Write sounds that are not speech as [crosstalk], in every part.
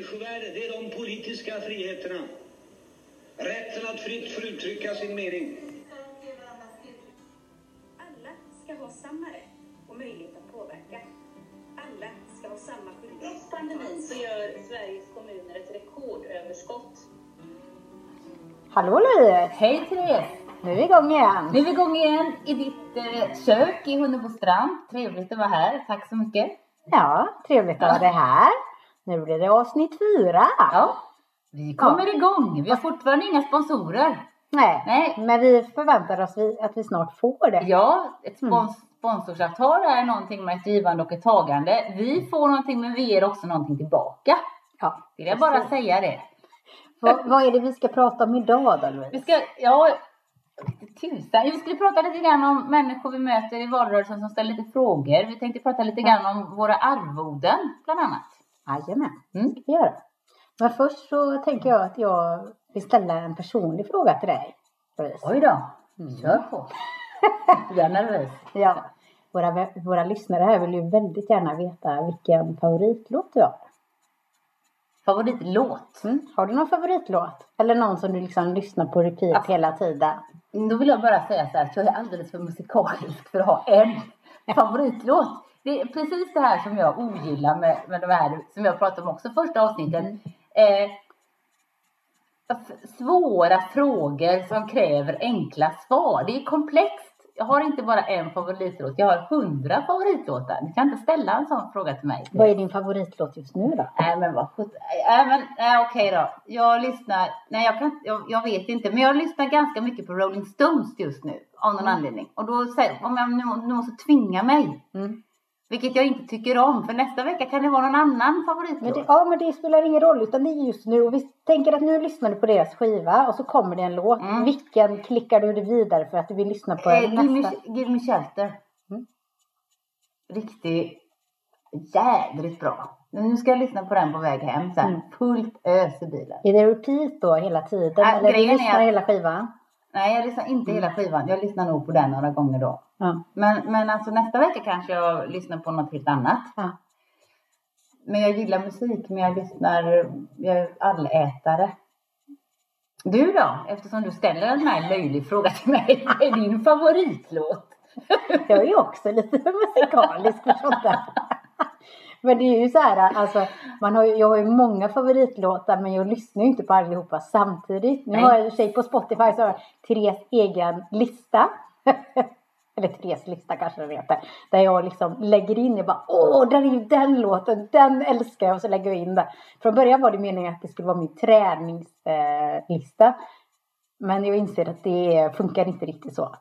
människovärde, det är de politiska friheterna. Rätten att fritt få uttrycka sin mening. Alla ska ha samma rätt och möjlighet att påverka. Alla ska ha samma skyldighet. Trots pandemin så gör Sveriges kommuner ett rekordöverskott. Hallå Louise! Hej Therese! Nu är vi igång igen. Nu är vi igång igen i ditt eh, kök i Hunnebostrand. Trevligt att vara här. Tack så mycket. Ja, trevligt att ha dig här. Nu blir det avsnitt fyra. Ja, vi kommer igång. Vi har fortfarande inga sponsorer. Nej, Nej. men vi förväntar oss att vi snart får det. Ja, ett spons sponsorsavtal är någonting med ett givande och ett tagande. Vi får någonting men vi ger också någonting tillbaka. Ja, Vill jag bara precis. säga det. Vad, vad är det vi ska prata om idag då Louise? Vi ska, ja, tusan. Vi skulle prata lite grann om människor vi möter i valrörelsen som ställer lite frågor. Vi tänkte prata lite grann om våra arvoden, bland annat. Jajamän, Mm. det ska vi göra. Men först så tänker jag att jag vill ställa en personlig fråga till dig. Oj då, Mm. kör på. Jag är nervös. [laughs] Ja, våra, våra lyssnare här vill ju väldigt gärna veta vilken favoritlåt du har. Favoritlåt? Mm. Har du någon favoritlåt? Eller någon som du liksom lyssnar på repeat Ja. hela tiden? Då vill jag bara säga så här att jag är alldeles för musikalisk för att ha en favoritlåt. Det är precis det här som jag ogillar med, med de här som jag pratade om också första avsnittet. Eh, f- svåra frågor som kräver enkla svar. Det är komplext. Jag har inte bara en favoritlåt, jag har hundra favoritlåtar. Du kan inte ställa en sån fråga till mig. Vad är din favoritlåt just nu då? Nej men vad. Nej men nej, okej då. Jag lyssnar. Nej jag kan jag, jag vet inte. Men jag lyssnar ganska mycket på Rolling Stones just nu. Av någon anledning. Och då säger om jag nu, nu måste tvinga mig. Mm. Vilket jag inte tycker om. För nästa vecka kan det vara någon annan favoritlåt. Men det, ja, men det spelar ingen roll utan det är just nu. Och vi tänker att nu lyssnar du på deras skiva och så kommer det en låt. Mm. Vilken klickar du vidare för att du vill lyssna på eh, give, me, nästa? give me shelter. Mm. Riktigt jädrigt bra. Nu ska jag lyssna på den på väg hem sen. Mm. Fullt ös i bilen. Är det repeat då hela tiden? Äh, eller är lyssnar att- hela skivan? Nej jag lyssnar inte hela skivan. Jag lyssnar nog på den några gånger då. Ja. Men, men alltså nästa vecka kanske jag lyssnar på något helt annat. ja. Men jag gillar musik, men jag lyssnar, jag är allätare. Du då? Eftersom du ställer en här löjlig fråga till mig. [laughs] Vad är din favoritlåt? Jag är också lite [laughs] musikalisk för sånt där. [laughs] Men det är ju så här, alltså, man har, jag har ju många favoritlåtar men jag lyssnar ju inte på allihopa samtidigt. Nu Nej. har jag i för sig på Spotify så har jag Therese egen lista. [laughs] Eller Therese lista kanske det heter. Där jag liksom lägger in, jag bara åh, där är ju den låten, den älskar jag och så lägger jag in den. Från början var det meningen att det skulle vara min träningslista. Men jag inser att det funkar inte riktigt så.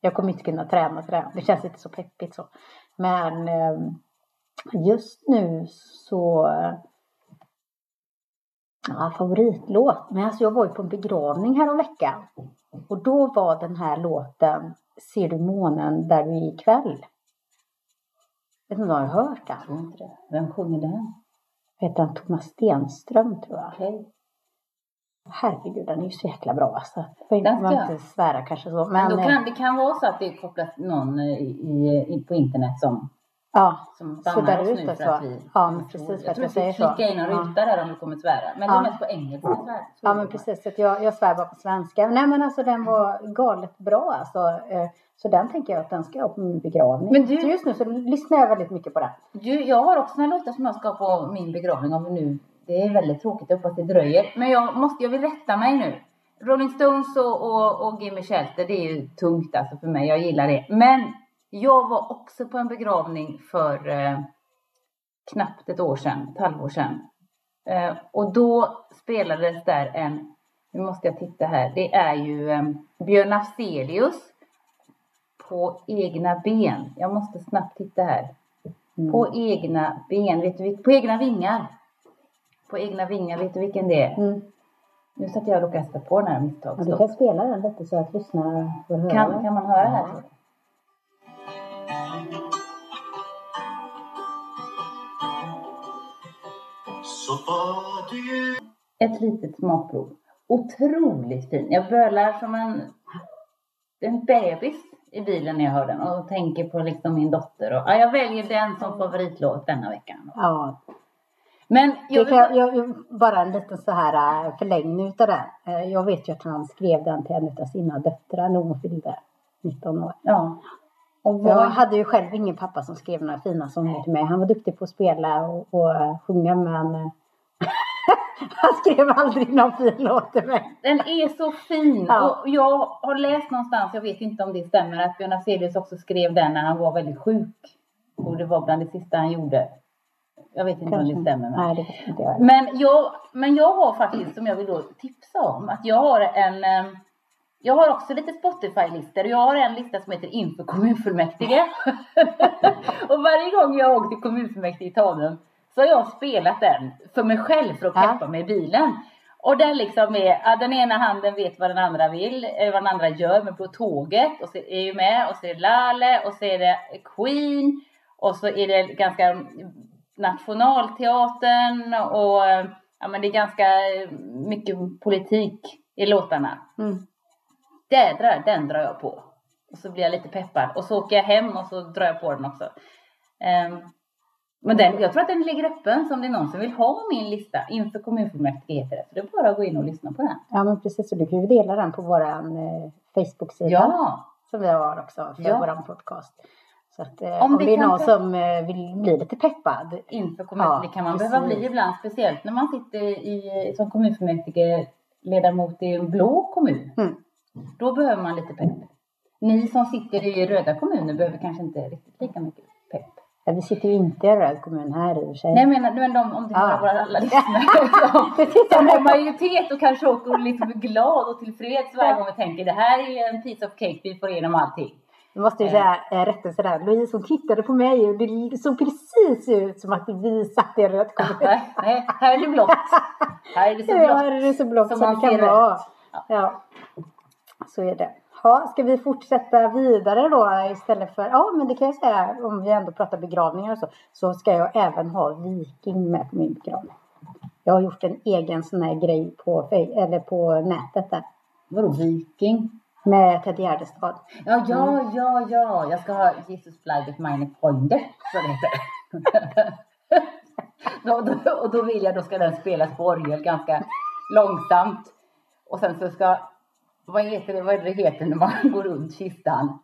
Jag kommer inte kunna träna till det. Det känns inte så peppigt så. Men eh, just nu så... Ja, favoritlåt. Men alltså jag var ju på en begravning här om veckan. Och då var den här låten Ser du månen där du är ikväll? Vet inte om du har hört den? tror inte det. Vem sjunger den? Heter han Thomas Stenström tror jag. Okej. Herregud, den är ju så jäkla bra alltså. Jag Den ska jag. inte svära kanske så. Men Men, då eh, kan, det kan vara så att det är kopplat någon eh, i, i, på internet som, ja, som Suddar oss ut nu det för så. att vi... Ja, men precis för Jag att tror jag att säger så. klicka in en Ja. ruta där om du kommer svära. Men det Ja. är mest på engelska. jag svär. Ja men det. precis, så att jag, jag svär bara på svenska. Nej men alltså den var galet bra alltså. Eh, Så den tänker jag att den ska jag ha på min begravning. Men du- Så just nu så lyssnar jag väldigt mycket på den. Du, jag har också några låtar som jag ska på min begravning om nu. Det är väldigt tråkigt, jag hoppas det dröjer. Men jag måste, jag vill rätta mig nu. Rolling Stones och, och, och Gimme Shelter, det är ju tungt alltså för mig. Jag gillar det. Men jag var också på en begravning för eh, knappt ett år sedan, ett halvår sedan. Eh, och då spelades där en, nu måste jag titta här, det är ju eh, Björn Afzelius på egna ben. Jag måste snabbt titta här. Mm. På egna ben, vet du, på egna vingar. På egna vingar, vet du vilken det är? Mm. Nu satt jag och råkade på den här Ja, misstaget. du kan spela den lite så att lyssnarna får höra. Kan, kan man höra här? Ett litet smakprov. Otroligt fin. Jag bölar som en, en bebis i bilen när jag hör den och tänker på liksom min dotter. Och, ja, jag väljer den som favoritlåt denna veckan. Ja. Men Det jag kan, jag, jag, bara en liten så här eh, förlängning utav den. Eh, Jag vet ju att han skrev den till en av sina döttrar när hon fyllde 19 år. ja. Och Jag hade ju själv ingen pappa som skrev några fina sånger till mig. Han var duktig på att spela och, och eh, sjunga men eh, han skrev aldrig någon fin låt till mig. Den är så fin. Ja. Och jag har läst någonstans, jag vet inte om det stämmer, att Björn Afzelius också skrev den när han var väldigt sjuk. Och det var bland det sista han gjorde. Jag vet inte om det stämmer. Men, Nej, det inte jag. men, jag, men jag har faktiskt, som jag vill då tipsa om, att jag har en eh, jag har också lite Spotify-listor och jag har en lista som heter Inför kommunfullmäktige. [laughs] och varje gång jag åkt till kommunfullmäktige i Tanum så har jag spelat den för mig själv för att Ja. peppa mig i bilen. Och den liksom är, ja, den ena handen vet vad den andra vill, eh, vad den andra gör, men på tåget och så är ju med och så är det Lale och så är det Queen och så är det ganska Nationalteatern och ja men det är ganska eh, mycket politik i låtarna. Mm. Det drar, den drar jag på. Och så blir jag lite peppad. Och så åker jag hem och så drar jag på den också. Ehm, men den, jag tror att den ligger öppen så om det är någon som vill ha min lista inför kommunfullmäktige heter det. Så det är bara att gå in och lyssna på den. Ja men precis, så du kan ju dela den på våran eh, Facebook-sida. Ja, Som vi har också för Ja. våran podcast. Så att eh, Om om, det det är någon som eh, vill bli lite peppad. inför kommunfullmäktige. Ja, kan man precis. behöva bli ibland. Speciellt när man sitter i, som kommunfullmäktige ledamot i en blå kommun. Mm. Då behöver man lite pepp. Ni som sitter i röda kommuner behöver kanske inte riktigt lika mycket. Ja, vi sitter ju inte i röd kommun här i och för sig. Nej, menar, men de, om det var våra alla [laughs] lyssnare som har majoritet och kanske åker är glad och tillfreds varje gång vi tänker det här är en piece of cake, vi får igenom allting. Jag måste ju säga äh, rättelse där. Louise hon tittade på mig och det såg precis ut som att vi satt i röd kommun. Nej, nej, här är det blått. [laughs] Här är det så Ja, blått. är det så blått Som som, man det kan vara. Ja. Ja, så är det. Ja, ska vi fortsätta vidare då istället för, ja men det kan jag säga om vi ändå pratar begravningar och så, så ska jag även ha Viking med på min begravning. Jag har gjort en egen sån här grej på, eller på nätet där Vadå viking? med Ted Gärdestad. Ja, ja, ja, ja. Jag ska ha Jesus bleibt meine Freunde, så det heter. [laughs] då, då, och då vill jag, då ska den spelas på orgel ganska långsamt. Och sen så ska, vad heter det, vad det det heter när man [laughs] går runt kistan?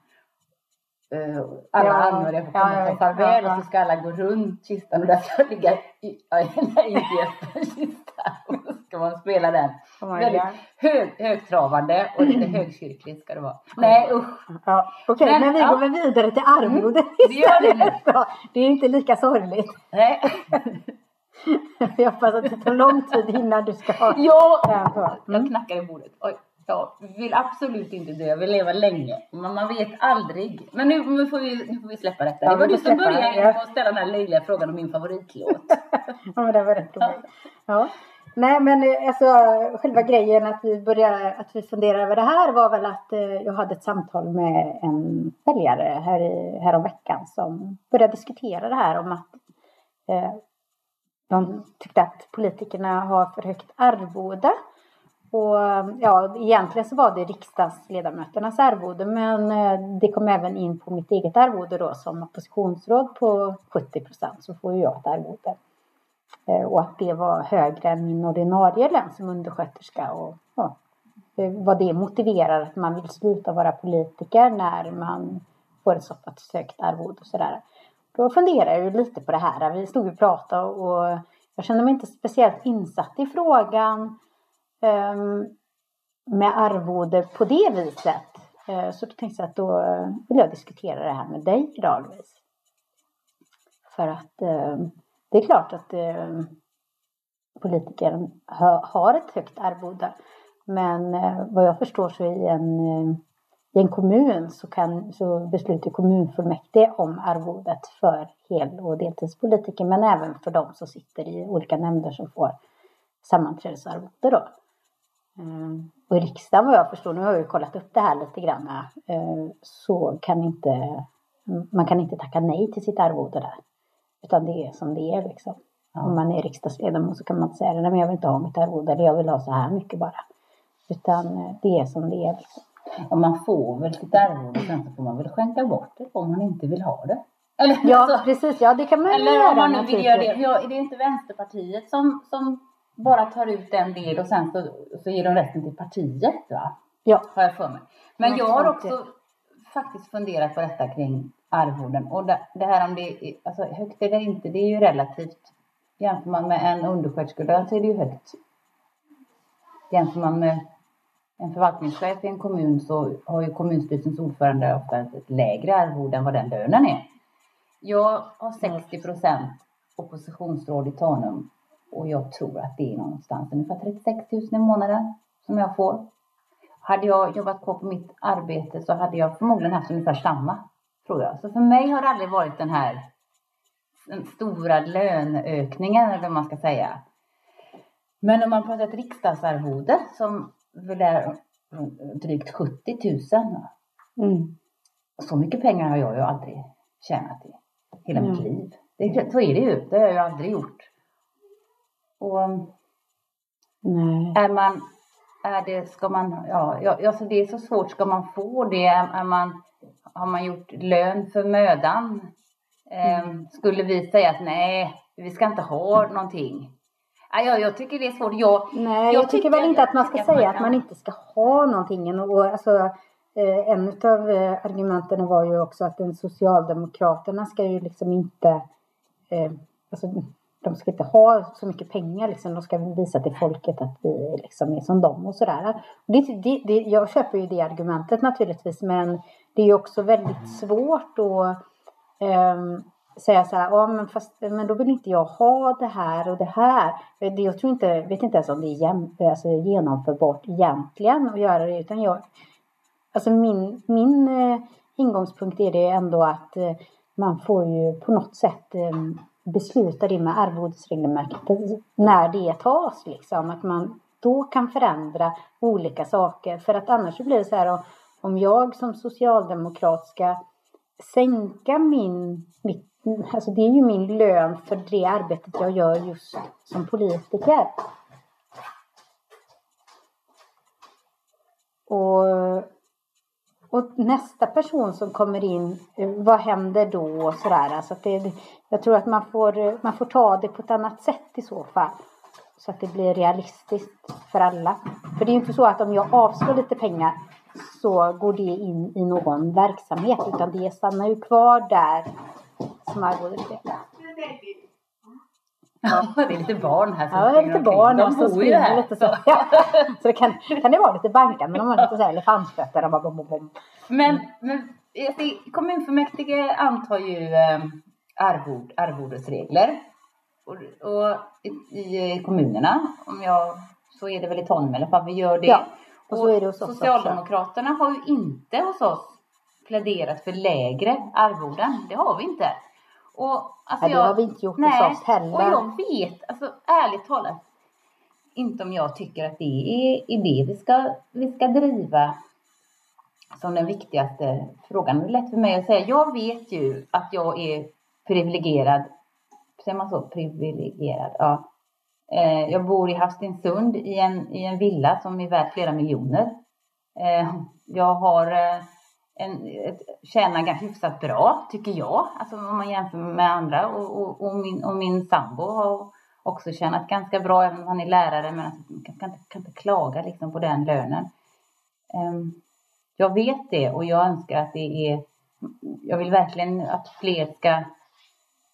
Eh, alla Ja, anhöriga får ja, komma jag och ta farväl Ja, och så ska alla gå runt kistan och där ska [laughs] ligga i, ja, [laughs] nej, inte Jespers kista. Och så ska man spela den. Oh Väldigt hög, högtravande och lite [clears throat] högkyrkligt ska det vara. Nej usch. Ja, Okej, Men, men vi ja. går väl vidare till arvodet det nu. istället då. Det är inte lika sorgligt. Nej. Jag hoppas att det tar lång tid innan du ska ha Ja, den jag Mm. knackar i bordet. Oj, jag vill absolut inte dö, jag vill leva länge. Men man vet aldrig. Men nu, nu, får, vi, nu får vi släppa detta. Ja, det var vi du som började ja. att ställa den här löjliga frågan om min favoritlåt. [laughs] Ja, men det var rätt roligt. Ja. Nej, men eh, alltså själva grejen att vi började, att vi funderade över det här var väl att eh, jag hade ett samtal med en väljare här, i, här om veckan som började diskutera det här om att eh, de tyckte att politikerna har för högt arvode. Och ja, egentligen så var det riksdagsledamöternas arvode men eh, det kom även in på mitt eget arvode då som oppositionsråd på 70 procent så får ju jag ett arvode. Eh, och att det var högre än min ordinarie lön som undersköterska. Och, ja, vad det motiverar att man vill sluta vara politiker när man får ett så pass högt arvode och sådär. Då funderar jag ju lite på det här. Vi stod och pratade och jag kände mig inte speciellt insatt i frågan Ehm, med arvode på det viset. Eh, så då tänkte jag att då eh, vill jag diskutera det här med dig idag Louise. För att ehm, det är klart att ehm, politiker har ett högt arvode. Men eh, vad jag förstår så i en, i en kommun så, kan, så beslutar kommunfullmäktige om arvodet för hel och deltidspolitiker. Men även för de som sitter i olika nämnder som får sammanträdesarvode då. Och i riksdagen vad jag förstår, nu har jag ju kollat upp det här lite grann, eh, så kan inte, man kan inte tacka nej till sitt arvode där. Utan det är som det är liksom. Om man är riksdagsledamot så kan man inte säga nej men jag vill inte ha mitt arvode eller jag vill ha så här mycket bara. Utan eh, det är som det är. Liksom. Och man får väl sitt arvode sen så får man väl skänka bort det om man inte vill ha det. Eller, Ja, alltså, precis. Ja, det kan man eller göra om man nu vill göra det. Ja, det är inte Vänsterpartiet som, som bara tar ut en del och sen så, så ger de resten till partiet va? Ja. Har jag för mig. Men Ja, jag har också faktiskt funderat på detta kring arvoden. Och det, det här om det är alltså, högt eller inte, det är ju relativt. Jämför man med en undersköterskelön så är det ju högt. Jämför man med en förvaltningschef i en kommun så har ju kommunstyrelsens ordförande ofta ett lägre arvode än vad den lönen är. Jag har 60 procent oppositionsråd i Tanum och jag tror att det är någonstans ungefär 36 000 i månaden som jag får. Hade jag jobbat kvar på mitt arbete så hade jag förmodligen haft ungefär samma, tror jag. Så för mig har det aldrig varit den här den stora löneökningen, eller vad man ska säga. Men om man pratar ett riksdagsarvode som väl är drygt 70 000. Mm. Så mycket pengar har jag ju aldrig tjänat i hela mitt Mm. liv. Det, så är det ju. Det har jag ju aldrig gjort. Och Nej. är man, är det, ska man, ja, ja alltså det är så svårt, ska man få det? Är, man, har man gjort lön för mödan? Ehm, skulle vi säga att nej, vi ska inte ha någonting? Ja, jag, tycker det är svårt. Jag, Nej, jag, Jag tycker tycker- väl inte att man ska säga man att man inte ska ha någonting. Och, alltså, eh, en av eh, argumenten var ju också att den Socialdemokraterna ska ju liksom inte, eh, alltså, de ska inte ha så mycket pengar liksom. De ska visa till folket att vi liksom är som dem och sådär. Det, det, det, jag köper ju det argumentet naturligtvis, men det är ju också väldigt svårt att um, säga så här, ja men fast men då vill inte jag ha det här och det här. Det, jag tror inte, vet inte ens om det är jäm, alltså genomförbart egentligen att göra det utan jag, alltså min, min eh, ingångspunkt är det ändå att eh, man får ju på något sätt um, besluta det med arvodesreglementet när det tas liksom. Att man då kan förändra olika saker för att annars så blir det så här om- om jag som socialdemokrat ska sänka min, mitt, alltså det är ju min lön för det arbetet jag gör just som politiker. Och, och nästa person som kommer in, eh, vad händer då och sådär. Alltså att det, jag tror att man får, eh, man får ta det på ett annat sätt i så fall. Så att det blir realistiskt för alla. För det är ju inte så att om jag avslår lite pengar så går det in i någon verksamhet utan det stannar ju kvar där som arvodesdel ja, det är lite barn här som Ja, det är lite barn bor ju springer lite så. Ja. [laughs] Så det kan, kan det vara lite bankande men de har lite så här elefantfötter och bara bom, bom, bom. Men, men kommunfullmäktige antar ju eh, arvod, arvodesregler. Och, och i, i kommunerna, om jag, så är det väl i Tanum i alla fall, vi gör det. Ja, och så är det hos oss också. Socialdemokraterna har ju inte hos oss pläderat för lägre arvoden. Det har vi inte. Och, alltså Nej, det har vi inte gjort hos oss heller. Och jag vet, alltså ärligt talat, inte om jag tycker att det är, är det vi ska, vi ska driva som den viktigaste frågan. Det är lätt för mig att säga. Jag vet ju att jag är privilegierad. Säger man så? Privilegierad? Ja. Eh, jag bor i Havstinsund i en, i en villa som är värd flera miljoner. Eh, jag har eh, en, ett, tjänar ganska hyfsat bra, tycker jag. Alltså om man jämför med andra. Och, och, och, min, och min sambo har också tjänat ganska bra, även om han är lärare. Men alltså, man kan, kan, inte, kan inte klaga liksom på den lönen. Um, jag vet det och jag önskar att det är... Jag vill verkligen att fler ska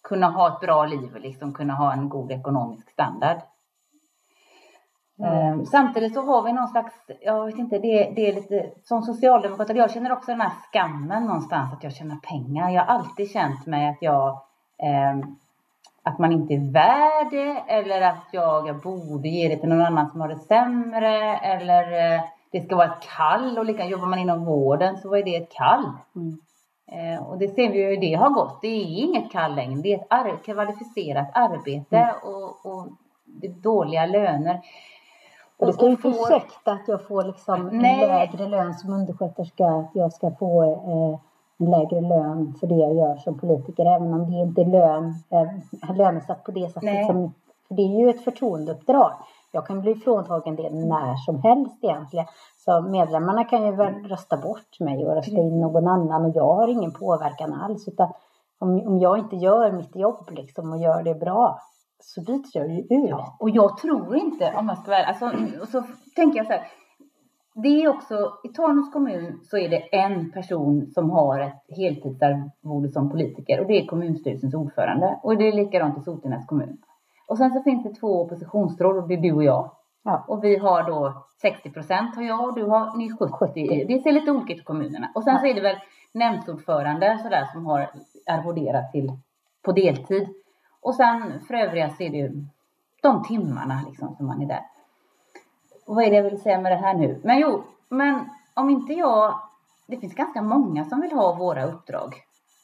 kunna ha ett bra liv och liksom kunna ha en god ekonomisk standard. Ehm, Samtidigt så har vi någon slags, jag vet inte, det, det är lite som socialdemokrat, jag känner också den här skammen någonstans att jag tjänar pengar. Jag har alltid känt mig att jag, ehm, att man inte är värd det eller att jag, jag borde ge det till någon annan som har det sämre eller eh, det ska vara ett kall och lika jobbar man inom vården så är det ett kall. Mm. Eh, och det ser vi ju hur det har gått. Det är inget kall längre. Det är ett ar- kvalificerat arbete Mm. och, och det är dåliga löner. Och det ska ju inte ursäkta att jag får liksom en lägre lön som undersköterska. Att jag ska få eh, en lägre lön för det jag gör som politiker. Även om det inte är lön, eh, lönesatt på det sättet. Nej. Som, för det är ju ett förtroendeuppdrag. Jag kan bli fråntagen det när som helst egentligen. Så medlemmarna kan ju väl rösta bort mig och rösta in någon annan och jag har ingen påverkan alls. Utan Om, om jag inte gör mitt jobb liksom och gör det bra så byter jag ju ut. Ja, och jag tror inte, om jag ska vara alltså, och så tänker jag så här. Det är också, i Tanums kommun så är det en person som har ett heltidsarvode som politiker och det är kommunstyrelsens ordförande. Och det är likadant i Sotenäs kommun. Och sen så finns det två oppositionsråd och det är du och jag. Ja. Och vi har då 60 procent har jag och du har ni 70. 70. Det ser lite olika ut i kommunerna. Och sen så är det väl nämndsordförande sådär som har arvoderat till på deltid. Och sen för övriga så är det ju de timmarna liksom som man är där. Och vad är det jag vill säga med det här nu? Men jo, men om inte jag... Det finns ganska många som vill ha våra uppdrag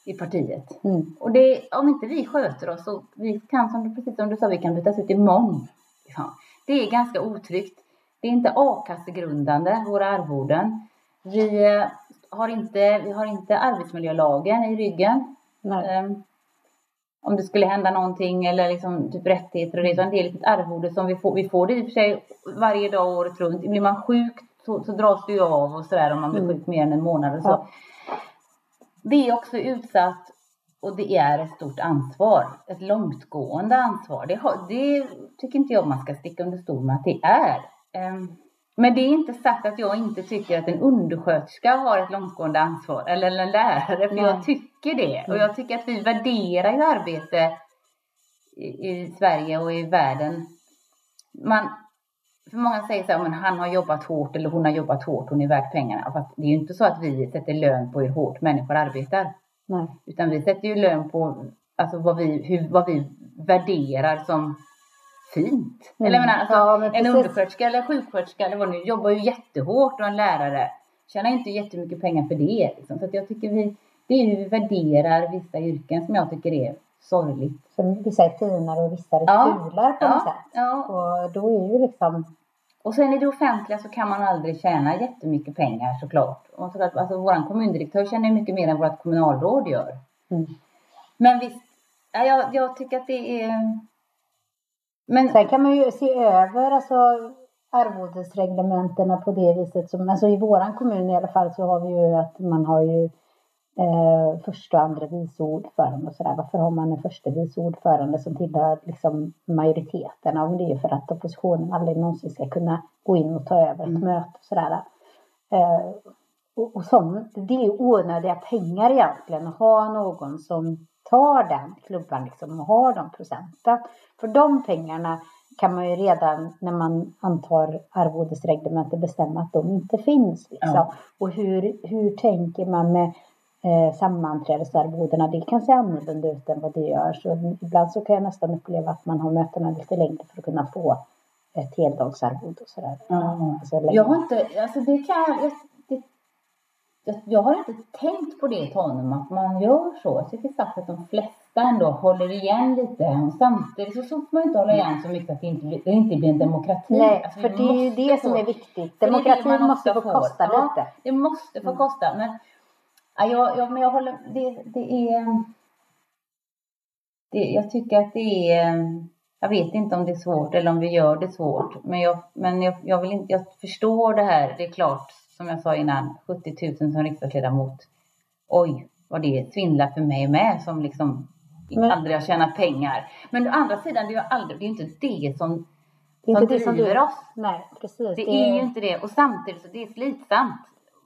i partiet. Mm. Och det, om inte vi sköter oss så vi kan, som precis som du sa, vi kan bytas ut imorgon. Ja, det är ganska otryggt. Det är inte a-kassegrundande, våra arvoden. Vi eh, har inte, vi har inte arbetsmiljölagen i ryggen. Nej. Om det skulle hända någonting eller liksom typ rättigheter och det. Utan det är ett arvode som vi får. Vi får det i och för sig varje dag året runt. Blir man sjuk så, så dras det ju av och sådär om man blir Mm. sjuk mer än en månad och så. Ja. Det är också utsatt och det är ett stort ansvar. Ett långtgående ansvar. Det, har, det tycker inte jag man ska sticka under stol med att det är. Ehm, Men det är inte sagt att jag inte tycker att en undersköterska har ett långtgående ansvar. Eller en lärare. För Nej. jag tycker det. Och jag tycker att vi värderar ju arbete i, i Sverige och i världen. Man, för många säger så här, men han har jobbat hårt eller hon har jobbat hårt, hon är värt pengarna. Fast det är ju inte så att vi sätter lön på hur hårt människor arbetar. Nej. Utan vi sätter ju lön på alltså vad, vi, hur, vad vi värderar som fint. Mm. Eller menar, alltså, Ja, men en precis. undersköterska eller sjuksköterska eller vad nu jobbar ju jättehårt och en lärare tjänar inte jättemycket pengar för det. Liksom. Så att jag tycker vi, det är hur vi värderar vissa yrken som jag tycker är sorgligt. Så vissa är finare och vissa är Ja. fulare på något Ja, sätt. ja. Och då är ju liksom, Och sen i det offentliga så kan man aldrig tjäna jättemycket pengar såklart. Och såklart alltså, vår kommundirektör tjänar ju mycket mer än vårt kommunalråd gör. mm. Men visst, ja, jag, jag tycker att det är... Men Sen kan man ju se över alltså, arvodesreglementena på det viset. Som, alltså I våran kommun i alla fall så har vi ju att man har ju eh, första och andra vice ordförande och sådär. Varför har man en första vice ordförande som tillhör liksom majoriteten? Ja, det är ju för att oppositionen aldrig någonsin ska kunna gå in och ta över ett Mm. möte och sådär. Eh, och, och sånt, det är ju onödiga pengar egentligen att ha någon som tar den klubban liksom och har de procenten. För de pengarna kan man ju redan när man antar arvodesreglementet bestämma att de inte finns. Liksom. Ja. Och hur, hur tänker man med eh, sammanträdesarvodena? Det kan se annorlunda ut än vad det gör. Så ibland så kan jag nästan uppleva att man har mötena lite längre för att kunna få ett heldagsarvode och sådär. Ja. Alltså. Jag har inte, alltså det kan jag, jag, har inte tänkt på det i Tanum att man gör så. Jag tycker faktiskt att de flesta ändå håller igen lite. Och samtidigt så, får man inte hålla igen så mycket att det inte, det inte blir en demokrati. Nej, Alltså, för det är ju det som få- är viktigt. Det är det Demokratin måste få kosta Ja. lite. Det måste få Mm. kosta. Men, ja, jag, jag, men jag håller, det, det är... Det, jag tycker att det är... Jag vet inte om det är svårt eller om vi gör det svårt. Men jag, men jag, jag, vill inte, jag förstår det här. Det är klart, som jag sa innan, 70 000 som riksdagsledamot. Oj, vad det svindlar för mig med som liksom Men- aldrig har tjänat pengar. Men å andra sidan, det är ju aldrig, det är inte det som, Det som inte det som driver du... oss. Nej, precis. Det är ju inte det. Och samtidigt så det är slitsamt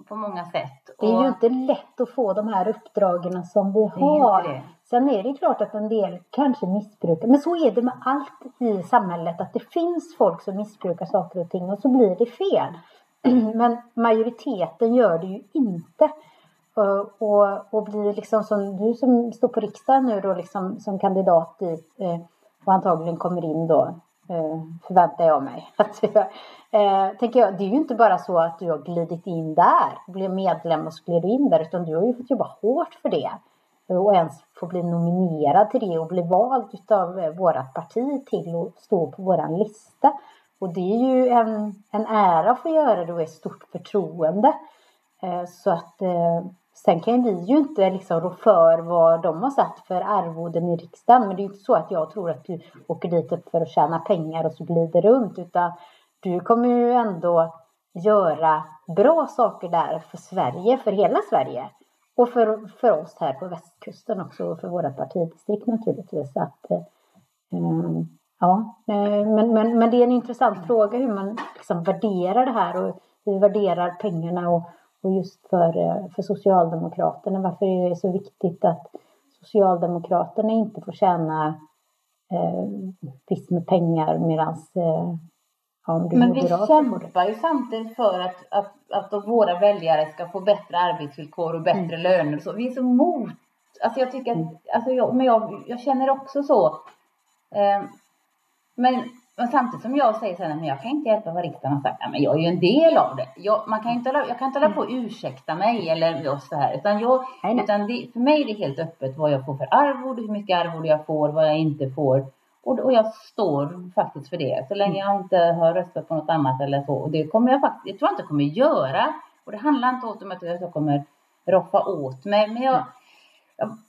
på många sätt. Det är och ju inte lätt att få de här uppdragen som vi det har. det. Sen är det klart att en del kanske missbrukar. Men så är det med allt i samhället. Att det finns folk som missbrukar saker och ting och så blir det fel. Mm. [clears throat] Men majoriteten gör det ju inte. Och, och, och blir liksom som du som står på riksdagen nu då liksom som kandidat dit eh, och antagligen kommer in då eh, förväntar jag mig. [laughs] Att, eh, tänker jag, det är ju inte bara så att du har glidit in där, blev medlem och så gled du in där utan du har ju fått jobba hårt för det eh, och ens få bli nominerad till det och bli vald utav vårt parti till att stå på våran lista. Och det är ju en, en ära att få göra det och ett stort förtroende. Eh, Så att eh, sen kan vi ju inte liksom rå för vad de har satt för arvoden i riksdagen. Men det är ju inte så att jag tror att du åker dit för att tjäna pengar och så glider runt. Utan du kommer ju ändå göra bra saker där för Sverige, för hela Sverige. och för, för oss här på västkusten också och för våra partidistrikt naturligtvis. Så att, eh, eh ja, eh, men, men, men det är en intressant fråga hur man liksom värderar det här och hur vi värderar pengarna och, och just för, eh, för Socialdemokraterna. Varför är det så viktigt att Socialdemokraterna inte får tjäna eh, visst med pengar medan eh, Ja, men vi kämpar ju samtidigt för att, att, att våra väljare ska få bättre arbetsvillkor och bättre mm. löner. Så vi är så mot... Alltså jag tycker att... Mm. Alltså jag, men jag, jag känner också så. Eh, men, men, samtidigt som jag säger så här, men jag kan inte hjälpa vad riksdagen har sagt. Men jag är ju en del av det. Jag, man kan inte hålla, jag kan inte hålla på och ursäkta mig eller så här. Utan, jag, utan det, för mig är det helt öppet vad jag får för arvode, hur mycket arvode jag får, vad jag inte får. Och, och jag står faktiskt för det. Så länge jag inte har röstat på något annat eller så. Och det kommer jag faktiskt, jag tror inte jag kommer göra. Och det handlar inte om att jag kommer roffa åt mig. Men jag, jag,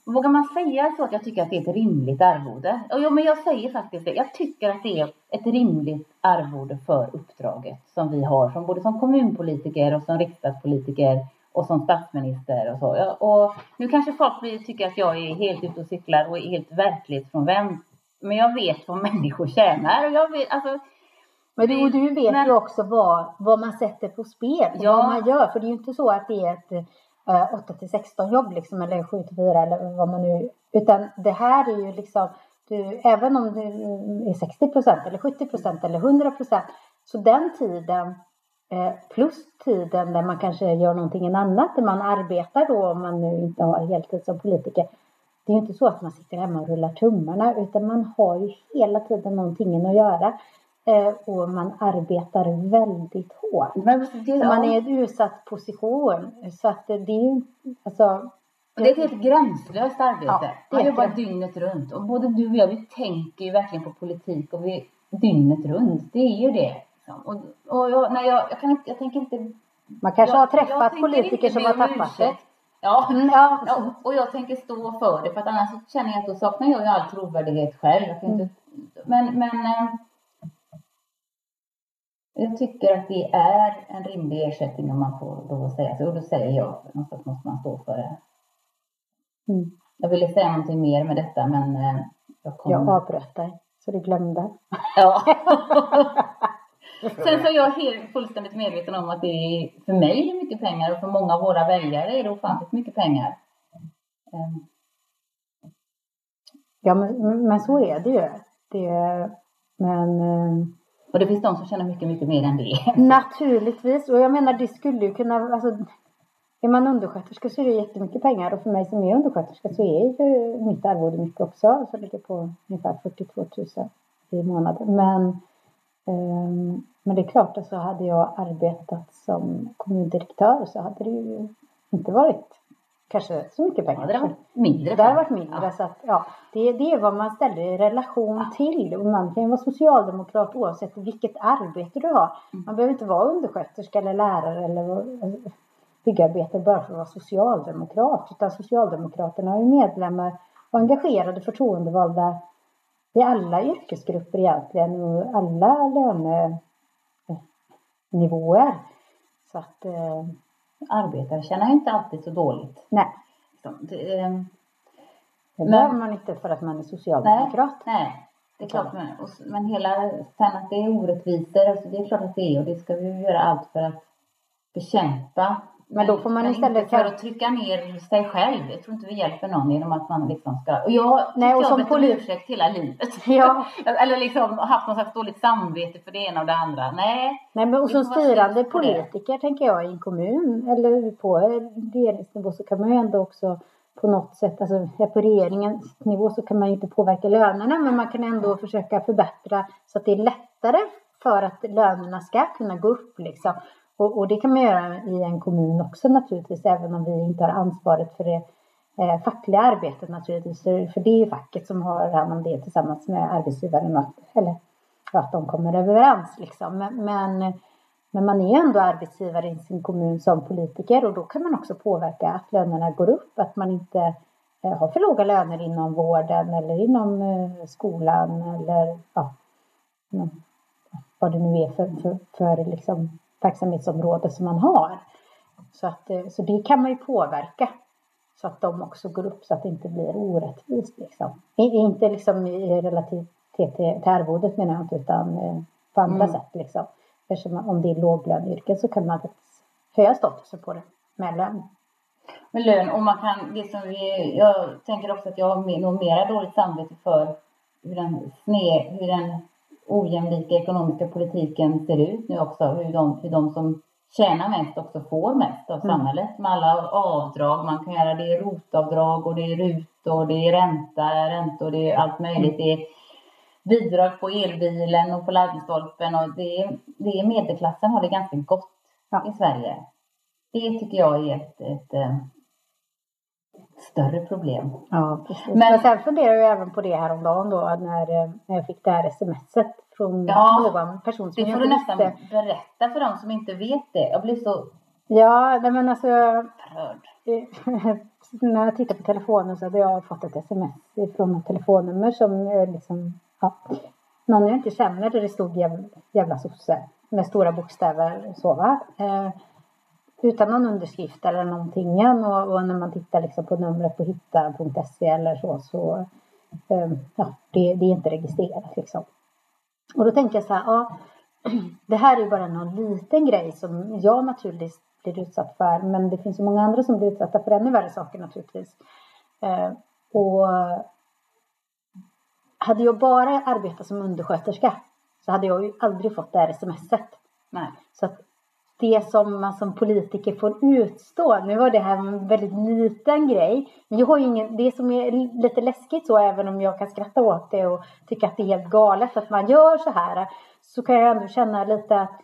vågar man säga så att jag tycker att det är ett rimligt arvode? Ja, men jag säger faktiskt det. Jag tycker att det är ett rimligt arvode för uppdraget som vi har, som både som kommunpolitiker och som riksdagspolitiker och som statsminister och så. Och nu kanske folk tycker att jag är helt ute och cyklar och är helt verklighetsfrånvänd. Men jag vet vad människor tjänar. Och jag vet, alltså, men du, du vet men, ju också vad, vad man sätter på spel. Ja. Vad man gör. För det är ju inte så att det är ett Eh, 8 till 16 jobb liksom, eller 7 till 4 eller vad man nu... Utan det här är ju liksom... Du, även om du är 60 procent eller 70 procent eller 100 procent. Så den tiden eh, plus tiden där man kanske gör någonting annat, där man arbetar då om man nu inte har heltid som politiker det är ju inte så att man sitter hemma och rullar tummarna utan man har ju hela tiden någonting att göra. Eh, och man arbetar väldigt hårt. Men det, man är i en utsatt position. Så att det är alltså och det är ett helt gränslöst arbete. Ja, man jobbar dygnet runt. Och både du och jag, vi tänker ju verkligen på politik och vi dygnet runt. Det är ju det. Liksom. Och, och jag, nej, jag, jag, kan inte, jag tänker inte... Man kanske jag, har träffat politiker som har tappat det. Ja, [laughs] mm, ja. ja, och jag tänker stå för det för att annars känner jag att då saknar jag ju all trovärdighet själv. Jag kan inte, men, men eh, jag tycker att det är en rimlig ersättning om man får att säga så. Och då säger jag, någonstans måste man stå för det. Mm. Jag ville säga någonting mer med detta men eh, jag kom... Jag avbröt dig så du glömde. [laughs] Ja. [laughs] Sen så är jag helt fullständigt medveten om att det är, för mig är mycket pengar och för många av våra väljare är det ofantligt mycket pengar. Ehm. Ja, men, men så är det ju. Det, men... Och det finns de som tjänar mycket, mycket mer än det. Naturligtvis. Och jag menar, det skulle ju kunna... Alltså, är man undersköterska så är det jättemycket pengar. Och för mig som är undersköterska så är ju mitt arvode mycket också. Så ligger på ungefär 42 000 i månaden. Men um, men det är klart, alltså hade jag arbetat som kommundirektör så hade det ju inte varit kanske så mycket pengar. det hade varit mindre. Det hade varit mindre. Ja. Så att, ja, det, det är vad man ställer i relation till. Och man kan ju vara socialdemokrat oavsett vilket arbete du har. Mm. Man behöver inte vara undersköterska eller lärare eller byggarbetare bara för att vara socialdemokrat. Utan Socialdemokraterna har ju medlemmar och engagerade förtroendevalda i alla yrkesgrupper egentligen och alla lönenivåer. Så att eh, arbetare tjänar inte alltid så dåligt. Nej. det, eh, det behöver man inte för att man är socialdemokrat. Nej, nej. det är klart. Men, men hela, sen att det är orättvisor, alltså det är klart att det är och det ska vi göra allt för att bekämpa. Men då får man men istället... Inte för att trycka ner sig själv. Jag tror inte vi hjälper någon genom att man liksom ska... Och jag Nej, och jag har bett om ursäkt hela livet. [laughs] Ja. [laughs] Eller liksom haft något slags dåligt samvete för det ena och det andra. Nej. Nej, men och som styrande politiker tänker jag i en kommun eller på regeringsnivå så kan man ju ändå också på något sätt, alltså på regeringens nivå så kan man ju inte påverka lönerna men man kan ändå försöka förbättra så att det är lättare för att lönerna ska kunna gå upp liksom. Och, och, det kan man göra i en kommun också naturligtvis, även om vi inte har ansvaret för det eh, fackliga arbetet naturligtvis. För det är facket som har hand om det tillsammans med arbetsgivaren, att, eller att de kommer överens liksom. Men, men, men man är ändå arbetsgivare i sin kommun som politiker och då kan man också påverka att lönerna går upp, att man inte eh, har för låga löner inom vården eller inom eh, skolan eller ja, vad det nu är för, för, för liksom verksamhetsområde som man har. Så, att, eh, så det kan man ju påverka. Så att de också går upp så att det inte blir orättvist. Liksom. Inte liksom i relativitet till, till arvodet menar jag inte utan eh, på andra Mm. sätt. Liksom. Eftersom om det är låglöneyrken så kan man faktiskt höja statusen på det med lön. med lön och man kan, det som vi, jag tänker också att jag har mer- nog mera dåligt samvete för hur den sned, hur den ojämlika ekonomiska politiken ser ut nu också, hur de, hur de som tjänar mest också får mest av Mm. samhället med alla avdrag man kan göra. Det är rotavdrag och det är RUT och det är ränta, räntor, det är allt möjligt. Det är bidrag på elbilen och på laddstolpen och det är, det är medelklassen har det ganska gott Ja. i Sverige. Det tycker jag är ett, ett, eh, större problem. Ja, precis. Men- Men, sen funderar jag även på det häromdagen då när, eh, när jag fick det här smset från Ja, någon person som Det får du nästan visste. berätta för dem som inte vet det. Jag blir så Ja, nej men alltså upprörd. [laughs] när jag tittar på telefonen så hade jag fått ett sms från ett telefonnummer som eh, liksom, ja, någon jag inte känner där det stod jävla, jävla sosse med stora bokstäver så va. Eh, utan någon underskrift eller någonting. Och, och när man tittar liksom på numret på hitta.se eller så, så eh, ja, det, det är inte registrerat liksom. Och då tänker jag så här, ja, [clears throat] det här är ju bara någon liten grej som jag naturligtvis blir utsatt för. Men det finns ju många andra som blir utsatta för ännu värre saker naturligtvis. Eh, och hade jag bara arbetat som undersköterska så hade jag ju aldrig fått det här smset. Nej. Så att det som man som politiker får utstå, nu var det här en väldigt liten grej, men jag har ju ingen, det som är lite läskigt så, även om jag kan skratta åt det och tycka att det är helt galet att man gör så här, så kan jag ändå känna lite att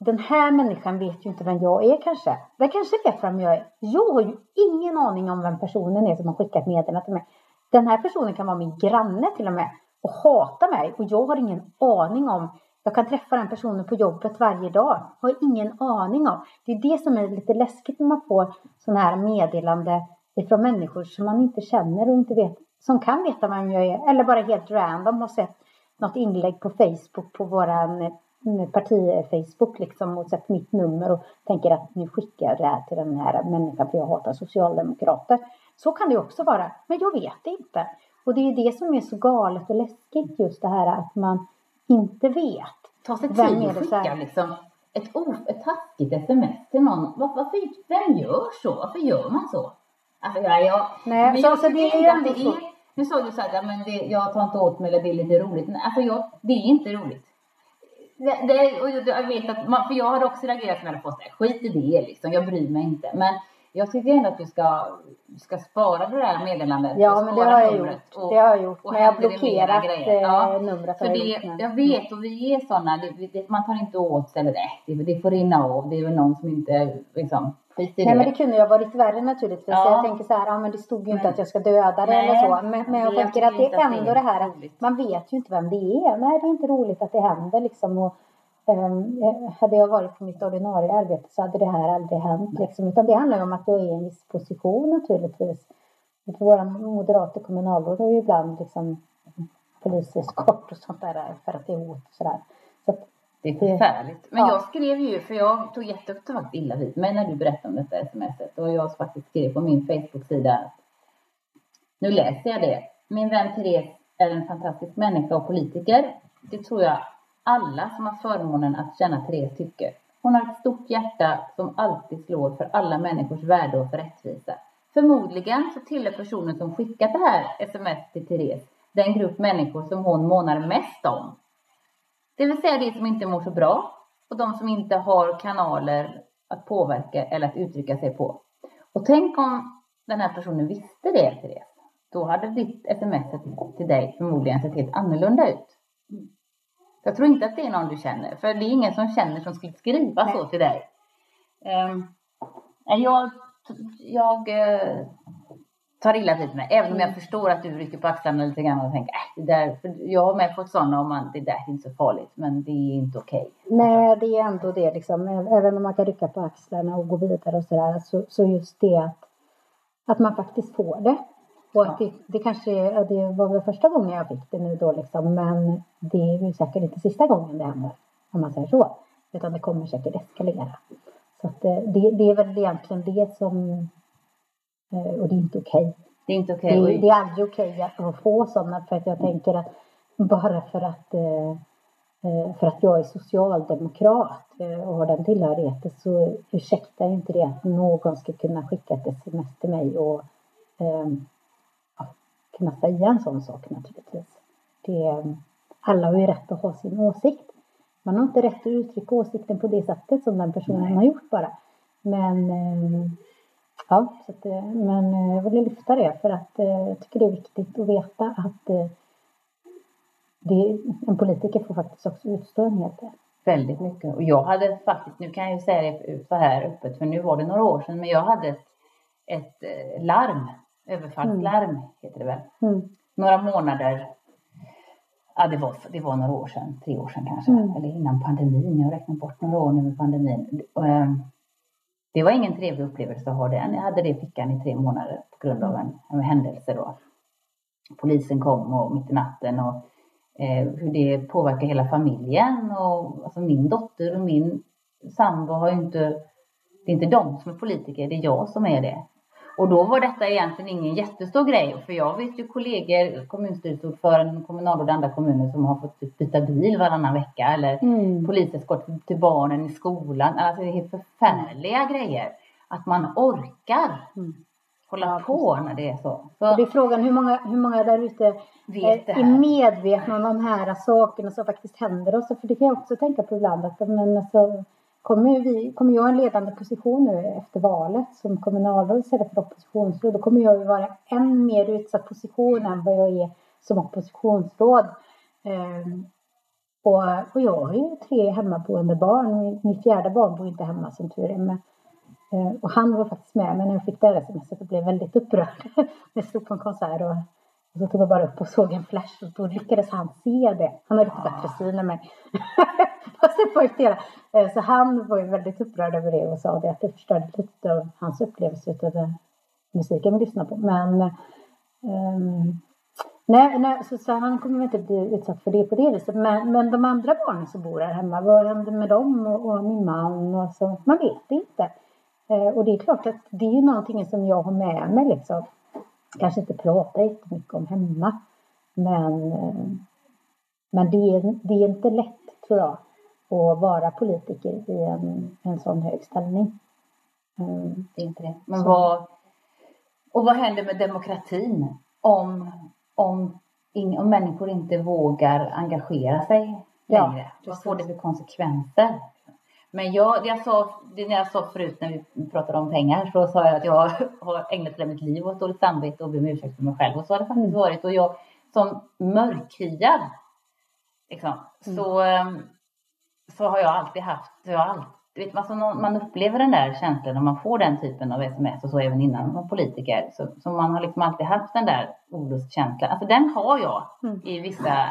den här människan vet ju inte vem jag är kanske. Den kanske vet vem jag är. Jag har ju ingen aning om vem personen är som har skickat meddelandet till mig. Den här personen kan vara min granne till och med och hata mig och jag har ingen aning om. Jag kan träffa den personen på jobbet varje dag. Har ingen aning om. Det är det som är lite läskigt när man får sådana här meddelande ifrån människor som man inte känner och inte vet. Som kan veta vem jag är eller bara helt random har sett något inlägg på Facebook på våran eh, parti-Facebook liksom och sett mitt nummer och tänker att nu skickar jag det här till den här människan för jag hatar socialdemokrater. Så kan det också vara, men jag vet det inte. Och det är ju det som är så galet och läskigt just det här att man inte vet. Ta sig tid här? skicka liksom ett, o, ett taskigt sms till någon. Var, varför, vem gör så? Varför gör man så? Alltså, ja, jag, Nej, men så- jag så det är ändå det är... Nu sa du så här, ja, men det, jag tar inte åt mig eller det är lite roligt. Men alltså, jag, det är inte roligt. Det, det, och jag, jag vet att man, för jag hade också reagerat som jag hade fått det. Skit i det liksom, jag bryr mig inte. Men jag tycker ändå att du ska, du ska spara det där meddelandet. Ja, men det har jag gjort. och- det har jag gjort. och Men jag har det blockerat eh, Ja, numret. För jag det, jag vet och vi är sådana, det, det, man tar inte åt sig eller det, det, det får rinna av. Det är väl någon som inte liksom, skit i Nej det. men det kunde ju ha varit värre naturligtvis. Ja. Jag tänker så här, ja men det stod ju inte Men- att jag ska döda det Nej, eller så. Men, men jag tänker att det är att det ändå är det här, roligt. man vet ju inte vem det är. Nej det är inte roligt att det händer liksom. Och, hade jag varit på mitt ordinarie arbete så hade det här aldrig hänt liksom. Utan det handlar ju om att jag är i en viss position naturligtvis. För våra moderata kommunalråd har ju ibland liksom poliseskort och sånt där för att det är hot och sådär. Så att, Det är förfärligt. Men Ja. jag skrev ju, för jag tog jätteofta faktiskt illa vid mig när du berättade om detta smset. Och jag faktiskt skrev på min Facebook-sida nu läser jag det. Min vän Therese är en fantastisk människa och politiker. Det tror jag alla som har förmånen att känna Therese tycker. Hon har ett stort hjärta som alltid slår för alla människors värde och för rättvisa. Förmodligen så tillhör personen som skickat det här sms till Therese den grupp människor som hon månar mest om. Det vill säga de som inte mår så bra och de som inte har kanaler att påverka eller att uttrycka sig på. Och tänk om den här personen visste det, Therese. Då hade ditt sms till dig förmodligen sett helt annorlunda ut. Jag tror inte att det är någon du känner, för det är ingen som känner som skulle skriva Nej. så till dig. Um, jag jag eh, tar illa vid mig, även om jag förstår att du rycker på axlarna lite grann och tänker, äh, det där, för jag har med fått sådana om man, det där är inte så farligt, men det är inte okej. Nej, det är ändå det liksom. Även om man kan rycka på axlarna och gå vidare och sådär. Så, så just det att, att man faktiskt får det. Och att det, det kanske det var väl första gången jag fick det nu då liksom. Men det är ju säkert inte sista gången det händer. Om man säger så. Utan det kommer säkert eskalera. Så att eh, det, det är väl egentligen det som Eh, och det är inte okej. Det är inte Det, okej. är- det är aldrig okej att få sådana för att jag tänker att bara för att, eh, för att jag är socialdemokrat och har den tillhörigheten så ursäktar inte det att någon ska kunna skicka ett sms till mig och eh, ja, kunna säga en sån sak naturligtvis. Det, alla har ju rätt att ha sin åsikt. Man har inte rätt att uttrycka åsikten på det sättet som den personen har gjort bara. Men eh, Ja, så att, eh, men eh, jag ville lyfta det för att eh, jag tycker det är viktigt att veta att det, en politiker får faktiskt också utstå en hel del. Väldigt mycket. Och jag hade faktiskt, nu kan jag ju säga det så här öppet, för nu var det några år sedan, men jag hade ett, ett larm, överfallslarm heter det väl, Mm. några månader, ja det var, det var några år sedan, tre år sedan kanske, Mm. eller innan pandemin, jag har räknat bort några år nu med pandemin. Och, eh, det var ingen trevlig upplevelse att ha den. Jag hade det i fickan i tre månader på grund av en, en händelse då. Polisen kom och mitt i natten och eh, hur det påverkar hela familjen. Och, alltså min dotter och min sambo har ju inte, det är inte de som är politiker, det är jag som är det. Och då var detta egentligen ingen jättestor grej, för jag vet ju kollegor, kommunstyrelseordförande, kommunalråd i andra kommuner som har fått typ byta bil varannan vecka eller Mm. poliseskort till barnen i skolan. Alltså det är helt förfärliga grejer. Att man orkar Mm. hålla Ja, på när det är så. Så det är frågan hur många, hur många där ute är, är medvetna om de här sakerna som faktiskt händer oss. För det kan jag också tänka på ibland att men alltså, kommer, vi, kommer jag ha en ledande position nu efter valet som kommunalråd istället för oppositionsråd då kommer jag ju vara en än mer utsatt position än vad jag är som oppositionsråd. Ehm, och, och jag har ju tre hemmaboende barn. Mitt fjärde barn bor inte hemma som tur är. Men, eh, och han var faktiskt med men när jag fick det här smset och blev väldigt upprörd. [laughs] Jag stod på en konsert och, och så tog jag bara upp och såg en flash och då lyckades han se det. Han har lite bättre syn än mig. Fast det eh, Så han var ju väldigt upprörd över det och sa det att det förstörde lite av hans upplevelse av den musiken vi lyssnade på. Men um, Nej, nej så, så han kommer inte bli utsatt för det på det viset. Men, men de andra barnen som bor här hemma, vad händer med dem och, och min man? Och så, man vet inte. Eh, och det är klart att det är någonting som jag har med mig liksom. Kanske inte prata jättemycket om hemma. Men, eh, men det, är, det är inte lätt tror jag att vara politiker i en, en sån hög ställning. Mm. Det är inte det. Men Så. vad, och vad händer med demokratin om, om, ing, om människor inte vågar engagera sig Ja, längre? vad precis. får det för konsekvenser? Men jag, jag sa, det när jag sa förut när vi pratade om pengar så sa jag att jag har ägnat hela mitt liv åt dåligt samvete och ber om ursäkt för mig själv. Och så har det faktiskt Mm. varit. Och jag som mörkhyad liksom, Mm. så, ehm, så har jag alltid haft, jag har alltid, vet, man, alltså, man upplever den där känslan när man får den typen av sms och så även innan man var politiker. Så, så man har liksom alltid haft den där olustkänslan. Alltså den har jag Mm. i vissa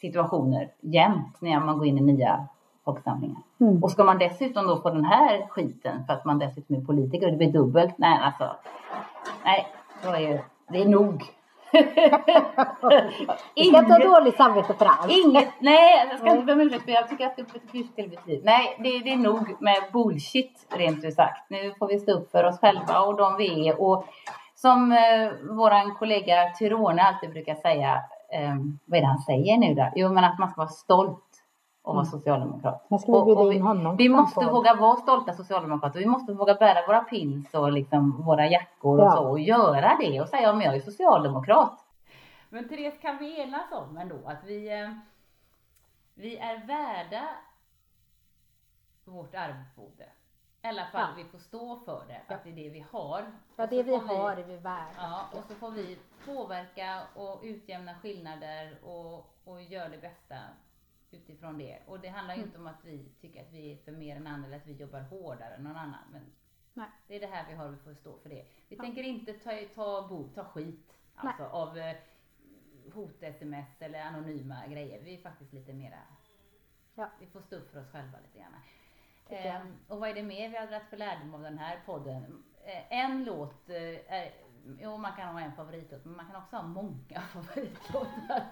situationer jämt när man går in i nya folksamlingar. Mm. Och ska man dessutom då få den här skiten för att man dessutom är politiker det blir dubbelt. Nej, alltså. Nej, är det är nog. [laughs] Vi ska inte ha dåligt samvete för allt. Inget, nej, jag ska inte be om ursäkt, men jag tycker att det är ett hyfsat liv. Nej, det, det är nog med bullshit, rent ut sagt. Nu får vi stå upp för oss själva och de vi är. Och som eh, vår kollega Tyrone alltid brukar säga, eh, vad är det han säger nu då? Jo, men att man ska vara stolt och vara socialdemokrat. Ska vi Och- och in honom. Vi måste våga vara stolta socialdemokrater. Vi måste våga bära våra pins och liksom våra jackor och Ja. så och göra det och säga men jag är socialdemokrat. Men Therese, kan vi enas om ändå att vi, eh, vi är värda vårt arvode? I alla fall Ja. vi får stå för det, att det är det vi har. Ja, Och det vi har är vi värda. Ja, och så får vi påverka och utjämna skillnader och, och göra det bästa utifrån det. Och det handlar ju Mm. inte om att vi tycker att vi är för mer än andra eller att vi jobbar hårdare än någon annan. Men Nej. det är det här vi har, vi får stå för det. Vi Ja. tänker inte ta, ta, bo, ta skit alltså, av eh, hot-sms eller anonyma grejer. Vi är faktiskt lite mera, Ja. vi får stå upp för oss själva lite grann. Ehm, och vad är det mer vi har dragit för lärdom av den här podden? Eh, en låt eh, är, jo man kan ha en favoritlåt, men man kan också ha många [laughs] favoritlåtar.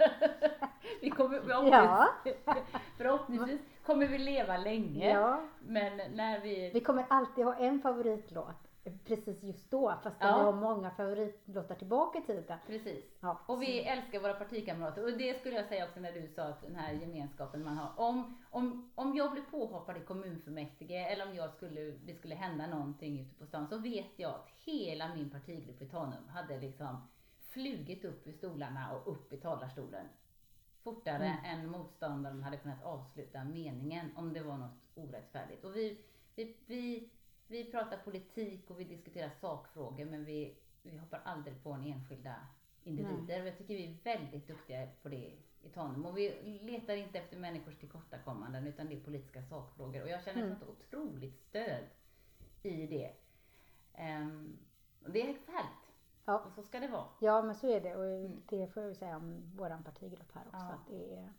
vi kommer, Ja. förhoppningsvis kommer vi leva länge. Ja, Men när vi, vi kommer alltid ha en favoritlåt. Precis just då. Fast Ja. vi har många favoritlåtar tillbaka i tiden. Precis. Ja. Och vi älskar våra partikamrater. Och det skulle jag säga också när du sa att den här gemenskapen man har. Om, om, om jag blir påhoppad i kommunfullmäktige eller om jag skulle, det skulle hända någonting ute på stan så vet jag att hela min partigrupp i Tanum hade liksom flugit upp ur stolarna och upp i talarstolen. Fortare än motståndaren hade kunnat avsluta meningen om det var något orättfärdigt. Och vi, vi, vi, vi pratar politik och vi diskuterar sakfrågor men vi, vi hoppar aldrig på en enskilda individer. Och jag tycker vi är väldigt duktiga på det i Tanum. Och vi letar inte efter människors tillkortakommanden utan det är politiska sakfrågor. Och jag känner ett sånt otroligt stöd i det. Ehm, och det är härligt. Ja. Och så ska det vara. Ja men så är det och det får jag ju säga om våran partigrupp här också. Ja. Att det är,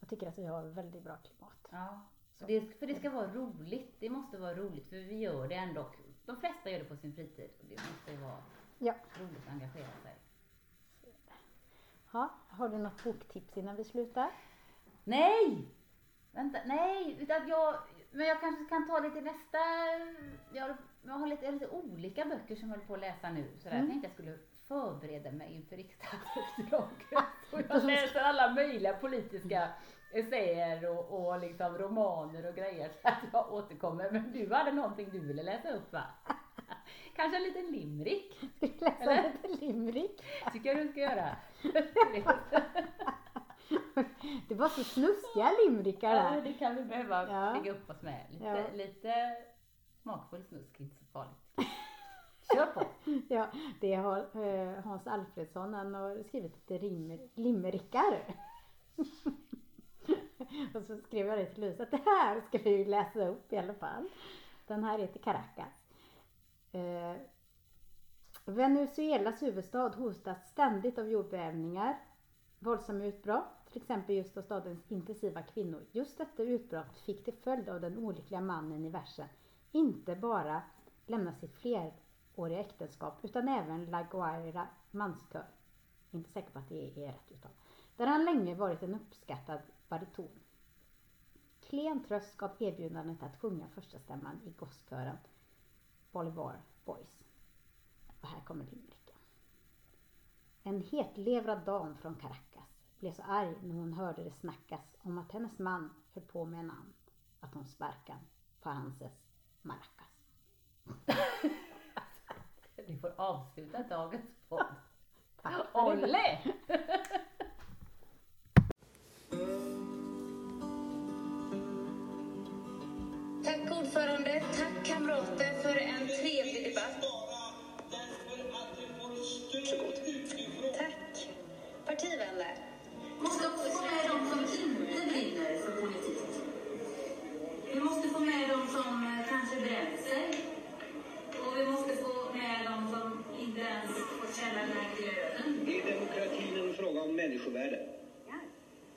jag tycker att vi har väldigt bra klimat. Ja. Så det, för det ska vara roligt. Det måste vara roligt för vi gör det ändå. De flesta gör det på sin fritid. Och det måste vara Ja. roligt att engagera sig. Ha, har du något boktips innan vi slutar? Nej! Vänta, nej! Utan jag, men jag kanske kan ta lite nästa... Jag, jag har lite, lite olika böcker som jag håller på att läsa nu. Så där. jag tänkte jag skulle förbereda mig inför riksdagsuppdraget. Och [laughs] jag läser alla möjliga politiska essäer och, och liksom romaner och grejer. Så att jag återkommer. Men du hade någonting du ville läsa upp va? [laughs] Kanske en liten limerick? Ska vi läsa Eller? lite limerick? Tycker jag du ska göra. [laughs] Det var så snuskiga limerickar Ja, där. det kan vi behöva Ja. bygga upp oss med. Lite, Ja. lite smakfull snusk, inte så farligt. [laughs] Kör på! Ja, det har eh, Hans Alfredsson, han har skrivit lite rim, limerickar. [laughs] och så skrev jag det till Louise att det här ska vi läsa upp i alla fall. Den här heter Caracas. Eh, Venezuelas huvudstad hotas ständigt av jordbävningar, våldsamma utbrott, till exempel just av stadens intensiva kvinnor. Just detta utbrott fick till följd av den olyckliga mannen i versen inte bara lämna sitt fleråriga äktenskap utan även La Guaira manskör. Inte säker på att det är rätt uttal. Där han länge varit en uppskattad bariton. Klen tröst gav erbjudandet att sjunga första stämman i gosskören Bolivar Boys. Och här kommer limericken. En hetlevrad dam från Caracas blev så arg när hon hörde det snackas om att hennes man höll på med en annan. Att hon sparkan på hanses maracas. [laughs] Vi får avsluta dagens podd. Olle! [laughs] Tack ordförande, tack kamrater för en trevlig debatt. Tack partivänner. måste också få med de som inte brinner för politik. Vi måste få med de som eh, kanske bränt sig. Och vi måste få med de som inte ens får känna den här glöden. Är demokratin en fråga om människovärde? Ja,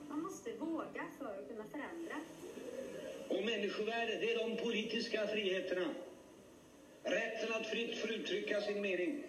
Man måste våga för att kunna förändra. Och människovärde, det är de politiska friheterna. Rätten att fritt få uttrycka sin mening.